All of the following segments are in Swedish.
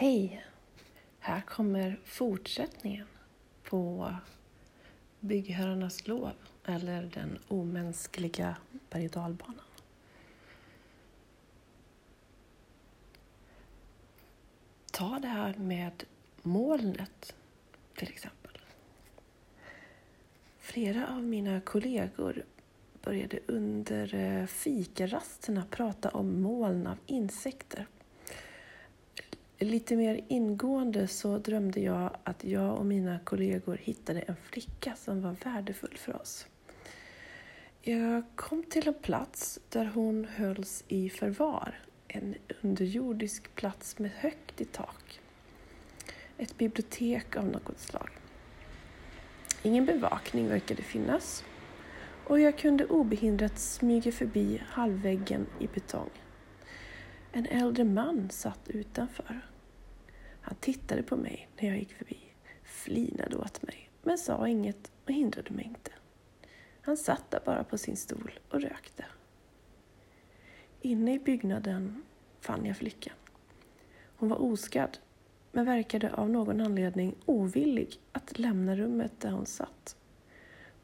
Hej! Här kommer fortsättningen på Byggherrarnas lov, eller den omänskliga berg och dalbanan. Ta det här med molnet till exempel. Flera av mina kollegor började under eh, fikarasterna prata om moln av insekter. Lite mer ingående så drömde jag att jag och mina kollegor hittade en flicka som var värdefull för oss. Jag kom till en plats där hon hölls i förvar. En underjordisk plats med högt i tak. Ett bibliotek av något slag. Ingen bevakning verkade finnas och jag kunde obehindrat smyga förbi halvväggen i betong. En äldre man satt utanför. Han tittade på mig när jag gick förbi, flinade åt mig, men sa inget och hindrade mig inte. Han satt där bara på sin stol och rökte. Inne i byggnaden fann jag flickan. Hon var oskadd, men verkade av någon anledning ovillig att lämna rummet där hon satt.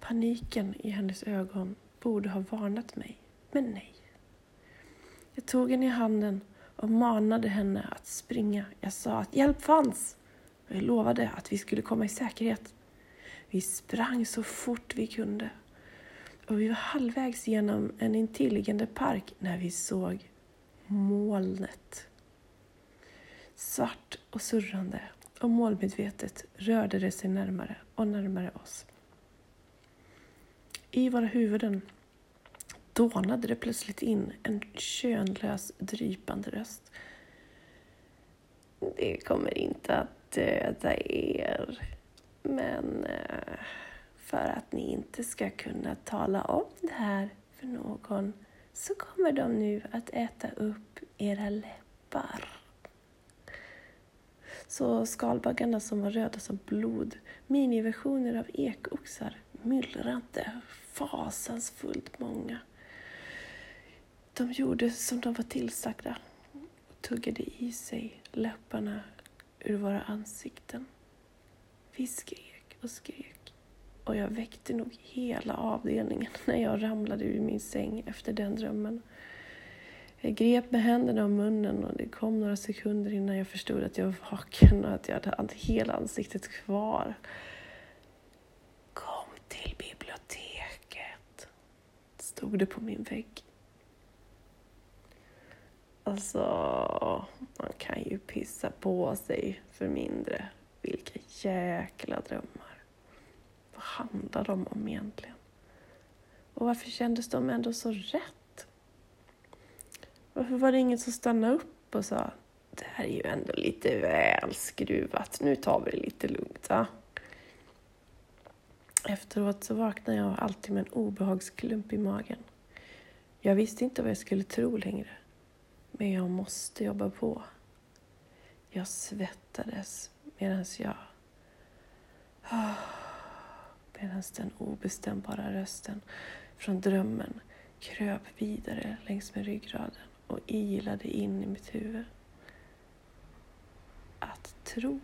Paniken i hennes ögon borde ha varnat mig, men nej. Jag tog henne i handen och manade henne att springa. Jag sa att hjälp fanns och jag lovade att vi skulle komma i säkerhet. Vi sprang så fort vi kunde och vi var halvvägs genom en intilliggande park när vi såg molnet. Svart och surrande och målmedvetet rörde det sig närmare och närmare oss. I våra huvuden dånade det plötsligt in en könlös, drypande röst. Det kommer inte att döda er, men eh, för att ni inte ska kunna tala om det här för någon så kommer de nu att äta upp era läppar. Så skalbaggarna som var röda som blod, miniversioner av ekoxar, myllrande, fasansfullt många. De gjorde som de var tillsagda och tuggade i sig läpparna ur våra ansikten. Vi skrek och skrek och jag väckte nog hela avdelningen när jag ramlade ur min säng efter den drömmen. Jag grep med händerna om munnen och det kom några sekunder innan jag förstod att jag var vaken och att jag hade hela ansiktet kvar. Kom till biblioteket, stod det på min vägg. Alltså, man kan ju pissa på sig för mindre. Vilka jäkla drömmar. Vad handlar de om egentligen? Och varför kändes de ändå så rätt? Varför var det ingen som stannade upp och sa det här är ju ändå lite väl skruvat, nu tar vi det lite lugnt. Va? Efteråt så vaknade jag alltid med en obehagsklump i magen. Jag visste inte vad jag skulle tro längre. Men jag måste jobba på. Jag svettades medan jag... Medan den obestämbara rösten från drömmen kröp vidare längs med ryggraden och ilade in i mitt huvud. Att tro.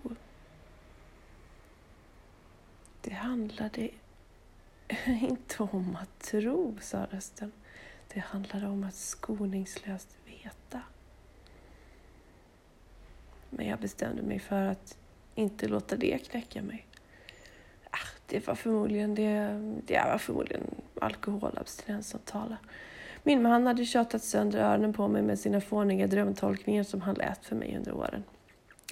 Det handlade inte om att tro, sa rösten. Det handlade om att skoningslöst veta. Men jag bestämde mig för att inte låta det knäcka mig. Ah, det var förmodligen, det, det var förmodligen alkoholabstinens som talade. Min man hade tjatat sönder öronen på mig med sina fåniga drömtolkningar som han lät för mig under åren.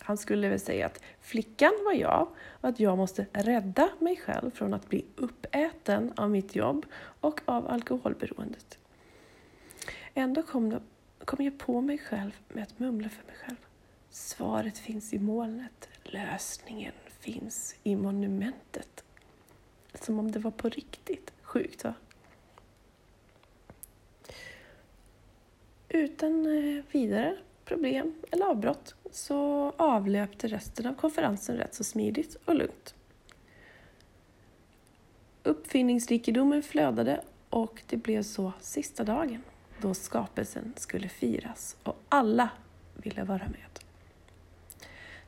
Han skulle väl säga att flickan var jag och att jag måste rädda mig själv från att bli uppäten av mitt jobb och av alkoholberoendet. Ändå kom, det, kom jag på mig själv med att mumla för mig själv. Svaret finns i molnet. Lösningen finns i monumentet. Som om det var på riktigt. Sjukt va? Utan eh, vidare problem eller avbrott så avlöpte resten av konferensen rätt så smidigt och lugnt. Uppfinningsrikedomen flödade och det blev så sista dagen då skapelsen skulle firas och alla ville vara med.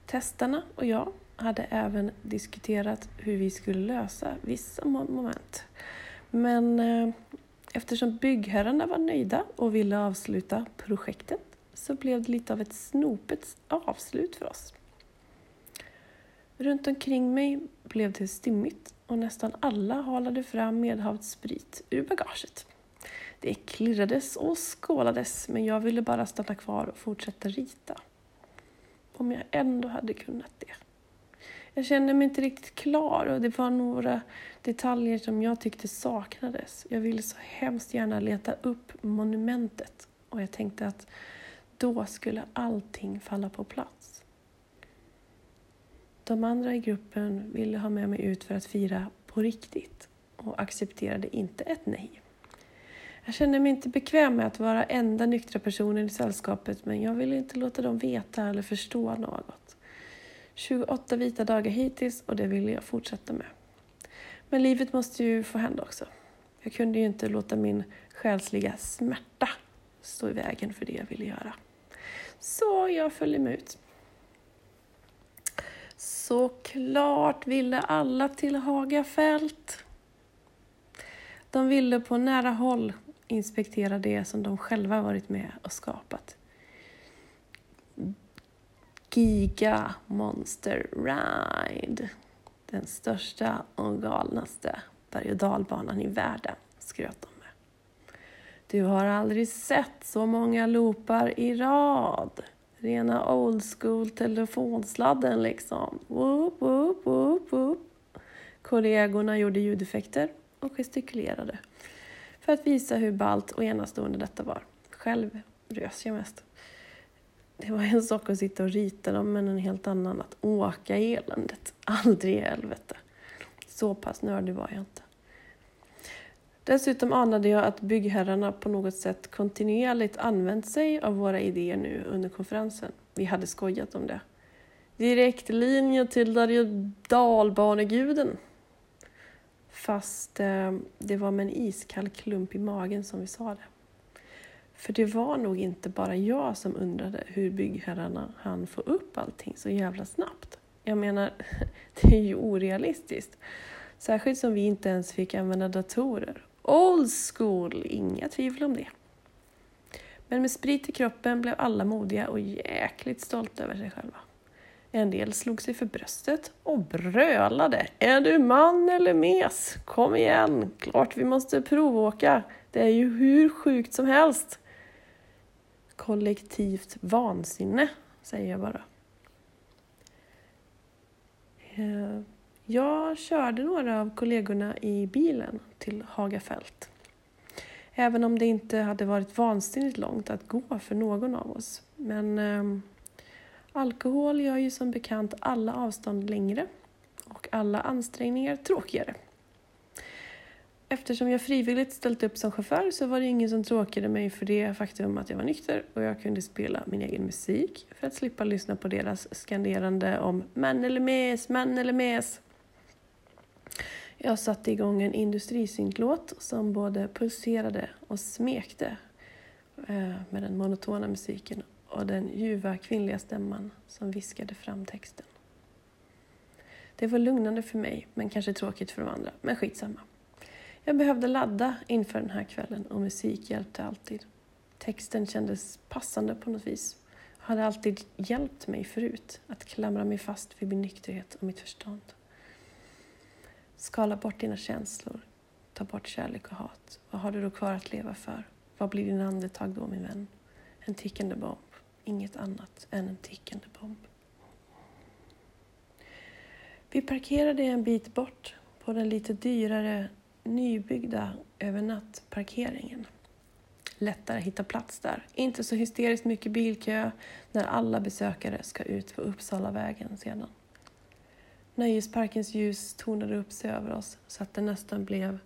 Testarna och jag hade även diskuterat hur vi skulle lösa vissa moment. Men eh, eftersom byggherrarna var nöjda och ville avsluta projektet så blev det lite av ett snopet avslut för oss. Runt omkring mig blev det stimmigt och nästan alla halade fram medhavd sprit ur bagaget. Det klirrades och skålades men jag ville bara stanna kvar och fortsätta rita. Om jag ändå hade kunnat det. Jag kände mig inte riktigt klar och det var några detaljer som jag tyckte saknades. Jag ville så hemskt gärna leta upp monumentet och jag tänkte att då skulle allting falla på plats. De andra i gruppen ville ha med mig ut för att fira på riktigt och accepterade inte ett nej. Jag känner mig inte bekväm med att vara enda nyktra personen i sällskapet men jag vill inte låta dem veta eller förstå något. 28 vita dagar hittills och det vill jag fortsätta med. Men livet måste ju få hända också. Jag kunde ju inte låta min själsliga smärta stå i vägen för det jag ville göra. Så jag följde med ut. Såklart ville alla till Hagafält. De ville på nära håll inspektera det som de själva varit med och skapat. Giga Monster Ride. Den största och galnaste berg och dalbanan i världen, skröt de med. Du har aldrig sett så många loopar i rad. Rena old school telefonsladden liksom. Woop, woop, woop, woop. Kollegorna gjorde ljudeffekter och gestikulerade för att visa hur ballt och enastående detta var. Själv rös jag mest. Det var en sak att sitta och rita dem, men en helt annan att åka i eländet. Aldrig i helvete. Så pass nördig var jag inte. Dessutom anade jag att byggherrarna på något sätt kontinuerligt använt sig av våra idéer nu under konferensen. Vi hade skojat om det. Direktlinje till dalbaneguden. Fast eh, det var med en iskall klump i magen som vi sa det. För det var nog inte bara jag som undrade hur byggherrarna hann få upp allting så jävla snabbt. Jag menar, det är ju orealistiskt. Särskilt som vi inte ens fick använda datorer. Old school, inga tvivel om det. Men med sprit i kroppen blev alla modiga och jäkligt stolta över sig själva. En del slog sig för bröstet och brölade. Är du man eller mes? Kom igen, klart vi måste provåka. Det är ju hur sjukt som helst. Kollektivt vansinne, säger jag bara. Eh, jag körde några av kollegorna i bilen till Hagafält. Även om det inte hade varit vansinnigt långt att gå för någon av oss. Men ehm, Alkohol gör ju som bekant alla avstånd längre och alla ansträngningar tråkigare. Eftersom jag frivilligt ställt upp som chaufför så var det ingen som tråkade mig för det faktum att jag var nykter och jag kunde spela min egen musik för att slippa lyssna på deras skanderande om ”män eller mes, män eller mes”. Jag satte igång en industrisyntlåt som både pulserade och smekte eh, med den monotona musiken och den ljuva kvinnliga stämman som viskade fram texten. Det var lugnande för mig, men kanske tråkigt för de andra. Men skitsamma. Jag behövde ladda inför den här kvällen och musik hjälpte alltid. Texten kändes passande på något vis och hade alltid hjälpt mig förut att klamra mig fast vid min nykterhet och mitt förstånd. Skala bort dina känslor. Ta bort kärlek och hat. Vad har du då kvar att leva för? Vad blir din andetag då, min vän? En tickande bomb inget annat än en tickande bomb. Vi parkerade en bit bort på den lite dyrare nybyggda övernattparkeringen. Lättare att hitta plats där. Inte så hysteriskt mycket bilkö när alla besökare ska ut på Uppsalavägen sedan. Nöjesparkens ljus tonade upp sig över oss så att det nästan blev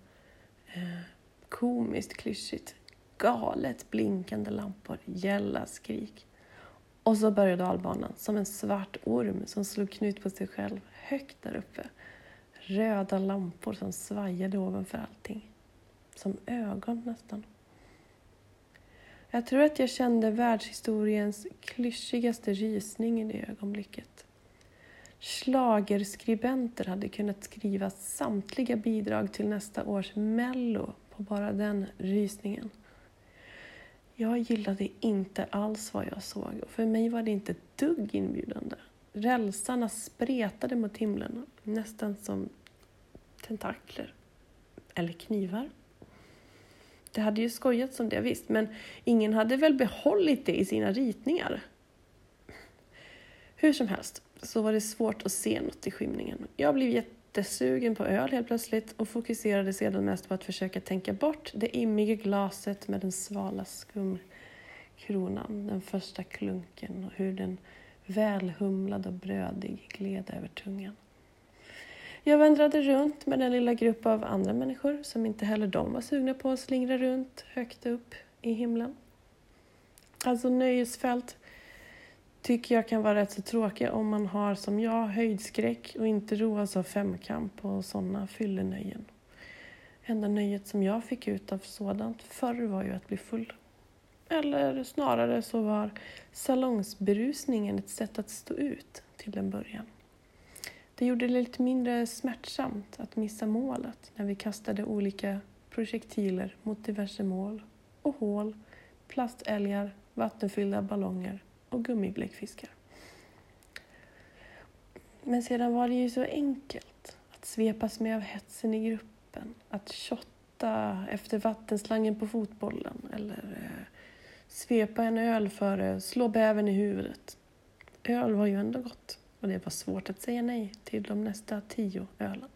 eh, komiskt klyschigt. Galet blinkande lampor, gälla skrik. Och så började dalbanan, som en svart orm som slog knut på sig själv högt där uppe. Röda lampor som svajade ovanför allting. Som ögon nästan. Jag tror att jag kände världshistoriens klyschigaste rysning i det ögonblicket. Schlagerskribenter hade kunnat skriva samtliga bidrag till nästa års Mello på bara den rysningen. Jag gillade inte alls vad jag såg och för mig var det inte ett dugg inbjudande. Rälsarna spretade mot himlen, nästan som tentakler. Eller knivar. Det hade ju skojats om det visst, men ingen hade väl behållit det i sina ritningar. Hur som helst så var det svårt att se något i skymningen. Jag blev jättesugen på öl helt plötsligt och fokuserade sedan mest på att försöka tänka bort det immiga glaset med den svala skumkronan, den första klunken och hur den välhumlad och brödig gled över tungan. Jag vandrade runt med den lilla grupp av andra människor som inte heller de var sugna på att slingra runt högt upp i himlen. Alltså nöjesfält tycker jag kan vara rätt så tråkiga om man har som jag höjdskräck och inte roas av femkamp och sådana fyllenöjen. Enda nöjet som jag fick ut av sådant förr var ju att bli full. Eller snarare så var salongsberusningen ett sätt att stå ut till en början. Det gjorde det lite mindre smärtsamt att missa målet när vi kastade olika projektiler mot diverse mål och hål, plastälgar, vattenfyllda ballonger och gummibläckfiskar. Men sedan var det ju så enkelt att svepas med av hetsen i gruppen, att shotta efter vattenslangen på fotbollen eller eh, svepa en öl före slå bäven i huvudet. Öl var ju ändå gott och det var svårt att säga nej till de nästa tio ölen.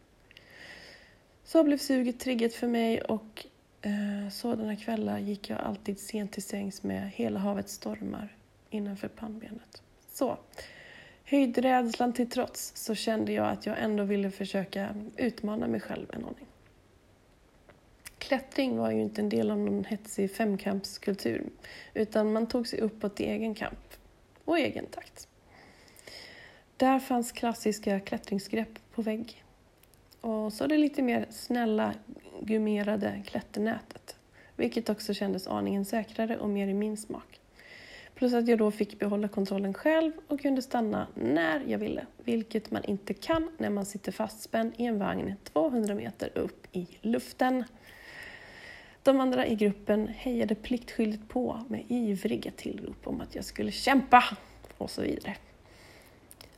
Så blev suget triggat för mig och eh, sådana kvällar gick jag alltid sent till sängs med Hela havet stormar innanför pannbenet. Så, höjdrädslan till trots så kände jag att jag ändå ville försöka utmana mig själv en aning. Klättring var ju inte en del av någon hetsig femkampskultur utan man tog sig uppåt i egen kamp och egen takt. Där fanns klassiska klättringsgrepp på vägg. Och så det lite mer snälla gummerade klätternätet, vilket också kändes aningen säkrare och mer i min smak. Plus att jag då fick behålla kontrollen själv och kunde stanna när jag ville, vilket man inte kan när man sitter fastspänd i en vagn 200 meter upp i luften. De andra i gruppen hejade pliktskyldigt på med ivriga tillrop om att jag skulle kämpa och så vidare.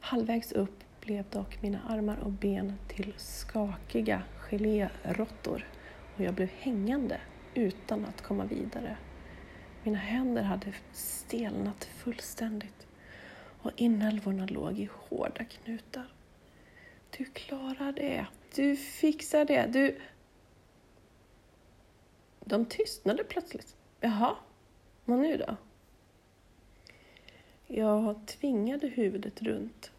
Halvvägs upp blev dock mina armar och ben till skakiga geléråttor och jag blev hängande utan att komma vidare. Mina händer hade stelnat fullständigt och inälvorna låg i hårda knutar. Du klarar det. Du fixar det. Du... De tystnade plötsligt. Jaha, vad nu då? Jag tvingade huvudet runt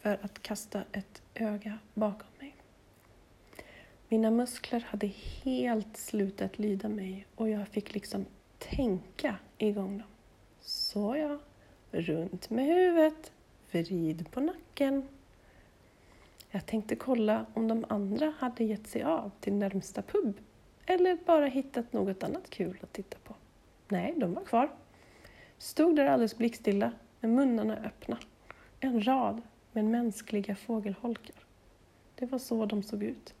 för att kasta ett öga bakom mig. Mina muskler hade helt slutat lyda mig och jag fick liksom tänka igång dem. Så ja, runt med huvudet, vrid på nacken. Jag tänkte kolla om de andra hade gett sig av till närmsta pub eller bara hittat något annat kul att titta på. Nej, de var kvar. Stod där alldeles blickstilla med munnarna öppna. En rad med mänskliga fågelholkar. Det var så de såg ut.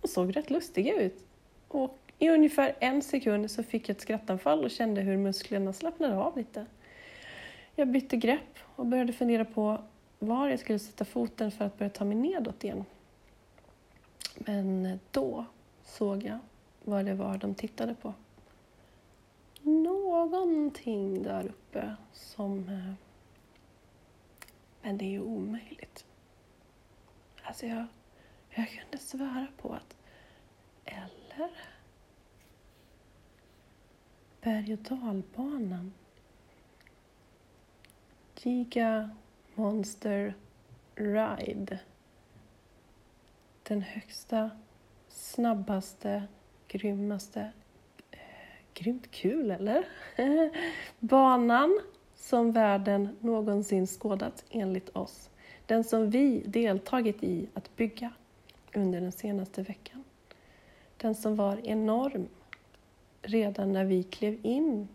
De såg rätt lustiga ut. Och i ungefär en sekund så fick jag ett skrattanfall och kände hur musklerna slappnade av lite. Jag bytte grepp och började fundera på var jag skulle sätta foten för att börja ta mig nedåt igen. Men då såg jag vad det var de tittade på. Någonting där uppe som eh, men det är ju omöjligt. Alltså jag, jag kunde svära på att, eller? Berg och dalbanan. Giga Monster Ride. Den högsta, snabbaste, grymmaste, eh, grymt kul eller? Banan som världen någonsin skådat enligt oss. Den som vi deltagit i att bygga under den senaste veckan. Den som var enorm redan när vi klev in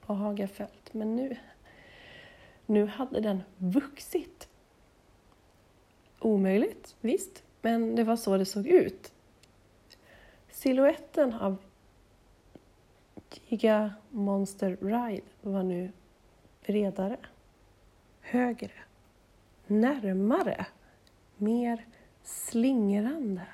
på Hagafält. Men nu, nu hade den vuxit. omöjligt, visst, men det var så det såg ut. Siluetten av Giga Monster Ride var nu bredare, högre, närmare, mer slingrande.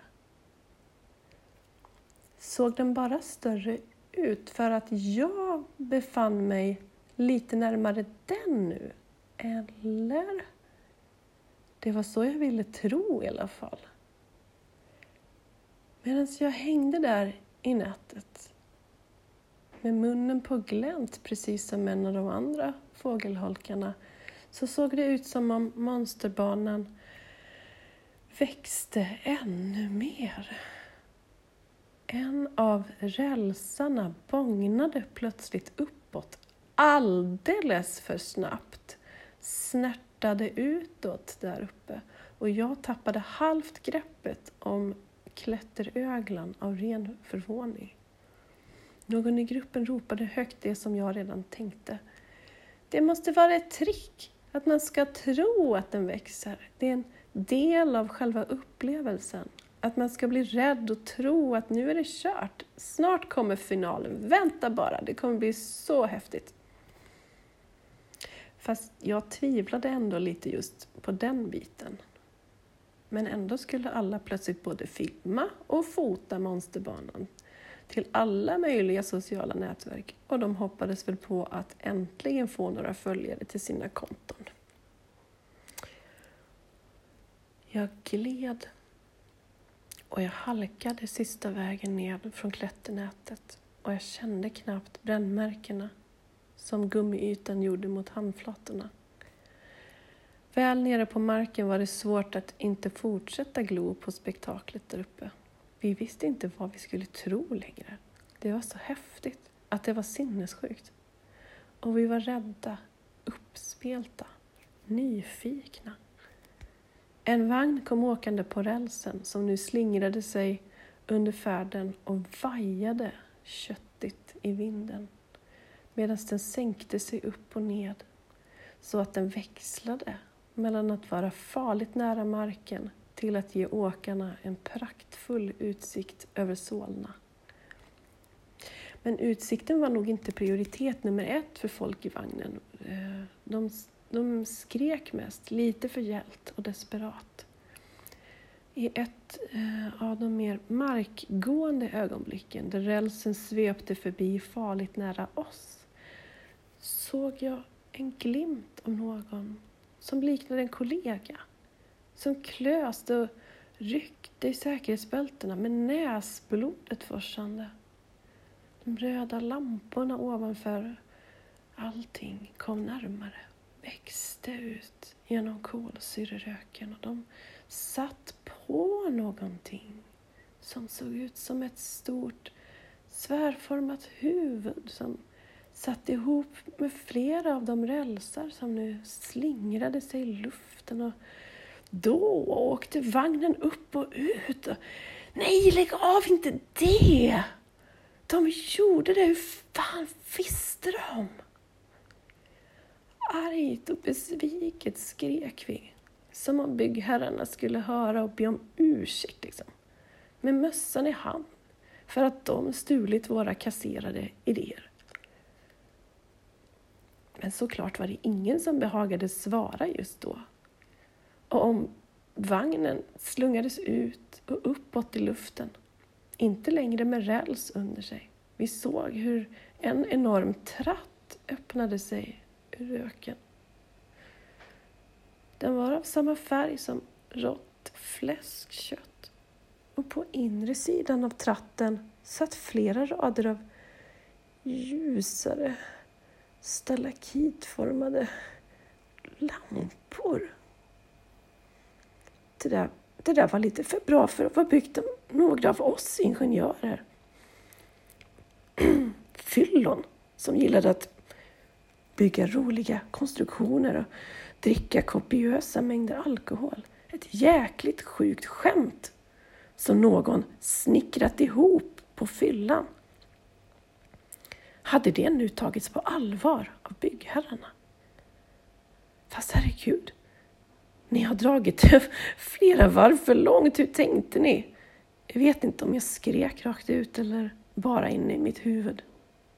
Såg den bara större ut för att jag befann mig lite närmare den nu? Eller? Det var så jag ville tro i alla fall. Medan jag hängde där i nätet med munnen på glänt precis som en av de andra fågelholkarna så såg det ut som om monsterbanan växte ännu mer. En av rälsarna bågnade plötsligt uppåt alldeles för snabbt, snärtade utåt där uppe och jag tappade halvt greppet om klätteröglan av ren förvåning. Någon i gruppen ropade högt det som jag redan tänkte. Det måste vara ett trick, att man ska tro att den växer. Det är en del av själva upplevelsen. Att man ska bli rädd och tro att nu är det kört. Snart kommer finalen. Vänta bara, det kommer bli så häftigt. Fast jag tvivlade ändå lite just på den biten. Men ändå skulle alla plötsligt både filma och fota monsterbanan till alla möjliga sociala nätverk och de hoppades väl på att äntligen få några följare till sina konton. Jag gled och jag halkade sista vägen ned från klätternätet och jag kände knappt brännmärkena som gummiytan gjorde mot handflatorna. Väl nere på marken var det svårt att inte fortsätta glo på spektaklet där uppe. Vi visste inte vad vi skulle tro längre. Det var så häftigt att det var sinnessjukt. Och vi var rädda, uppspelta, nyfikna. En vagn kom åkande på rälsen som nu slingrade sig under färden och vajade köttigt i vinden medan den sänkte sig upp och ned så att den växlade mellan att vara farligt nära marken till att ge åkarna en praktfull utsikt över Solna. Men utsikten var nog inte prioritet nummer ett för folk i vagnen. Eh, de, de skrek mest, lite förgällt och desperat. I ett eh, av de mer markgående ögonblicken, där rälsen svepte förbi farligt nära oss, såg jag en glimt av någon som liknade en kollega som klöste och ryckte i säkerhetsbältena med näsblodet forsande. De röda lamporna ovanför allting kom närmare, växte ut genom kolsyreröken och de satt på någonting som såg ut som ett stort svärformat huvud som satt ihop med flera av de rälsar som nu slingrade sig i luften och då åkte vagnen upp och ut. och Nej, lägg av inte det! De gjorde det, hur fan visste de? Argt och besviket skrek vi, som om byggherrarna skulle höra och be om ursäkt, liksom. med mössan i hand, för att de stulit våra kasserade idéer. Men såklart var det ingen som behagade svara just då. Och om vagnen slungades ut och uppåt i luften, inte längre med räls under sig. Vi såg hur en enorm tratt öppnade sig ur röken. Den var av samma färg som rått fläskkött och på inre sidan av tratten satt flera rader av ljusare stalakitformade lampor. Det där, det där var lite för bra för att vara byggt av några av oss ingenjörer. Fyllon som gillade att bygga roliga konstruktioner och dricka kopiösa mängder alkohol. Ett jäkligt sjukt skämt som någon snickrat ihop på fyllan. Hade det nu tagits på allvar av byggherrarna? Fast herregud, Ni har dragit flera varv för långt, hur tänkte ni? Jag vet inte om jag skrek rakt ut eller bara inne i mitt huvud.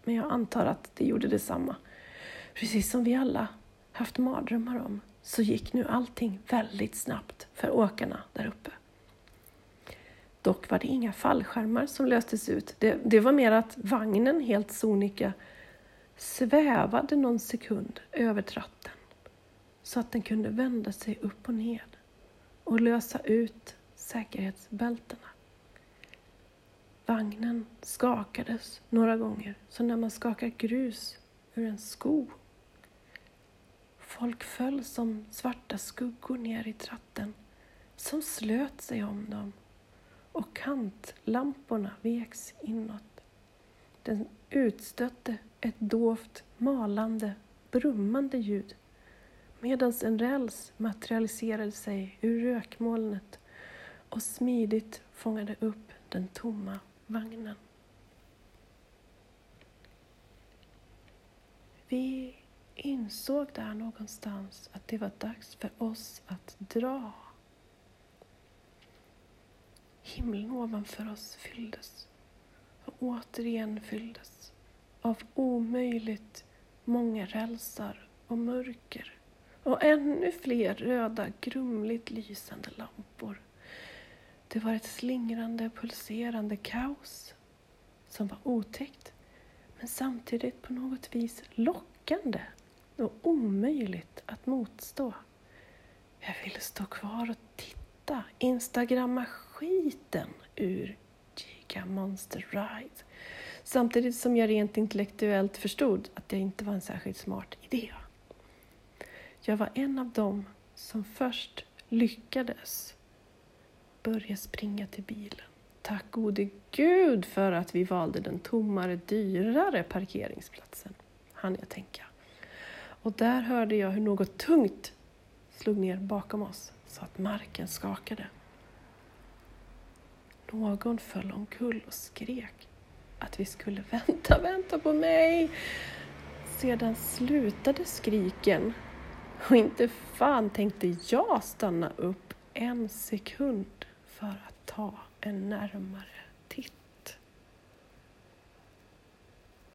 Men jag antar att det gjorde detsamma. Precis som vi alla haft mardrömmar om så gick nu allting väldigt snabbt för åkarna där uppe. Dock var det inga fallskärmar som löstes ut. Det, det var mer att vagnen helt sonika svävade någon sekund över tratten så att den kunde vända sig upp och ned och lösa ut säkerhetsbältena. Vagnen skakades några gånger, som när man skakar grus ur en sko. Folk föll som svarta skuggor ner i tratten, som slöt sig om dem och kantlamporna veks inåt. Den utstötte ett dovt, malande, brummande ljud medan en räls materialiserade sig ur rökmolnet och smidigt fångade upp den tomma vagnen. Vi insåg där någonstans att det var dags för oss att dra. Himlen ovanför oss fylldes och återigen fylldes av omöjligt många rälsar och mörker och ännu fler röda, grumligt lysande lampor. Det var ett slingrande, pulserande kaos som var otäckt men samtidigt på något vis lockande och omöjligt att motstå. Jag ville stå kvar och titta, instagramma skiten ur Giga Monster Ride samtidigt som jag rent intellektuellt förstod att det inte var en särskilt smart idé. Jag var en av dem som först lyckades börja springa till bilen. Tack gode gud för att vi valde den tommare, dyrare parkeringsplatsen, hann jag tänka. Och där hörde jag hur något tungt slog ner bakom oss så att marken skakade. Någon föll omkull och skrek att vi skulle vänta, vänta på mig. Sedan slutade skriken och inte fan tänkte jag stanna upp en sekund för att ta en närmare titt.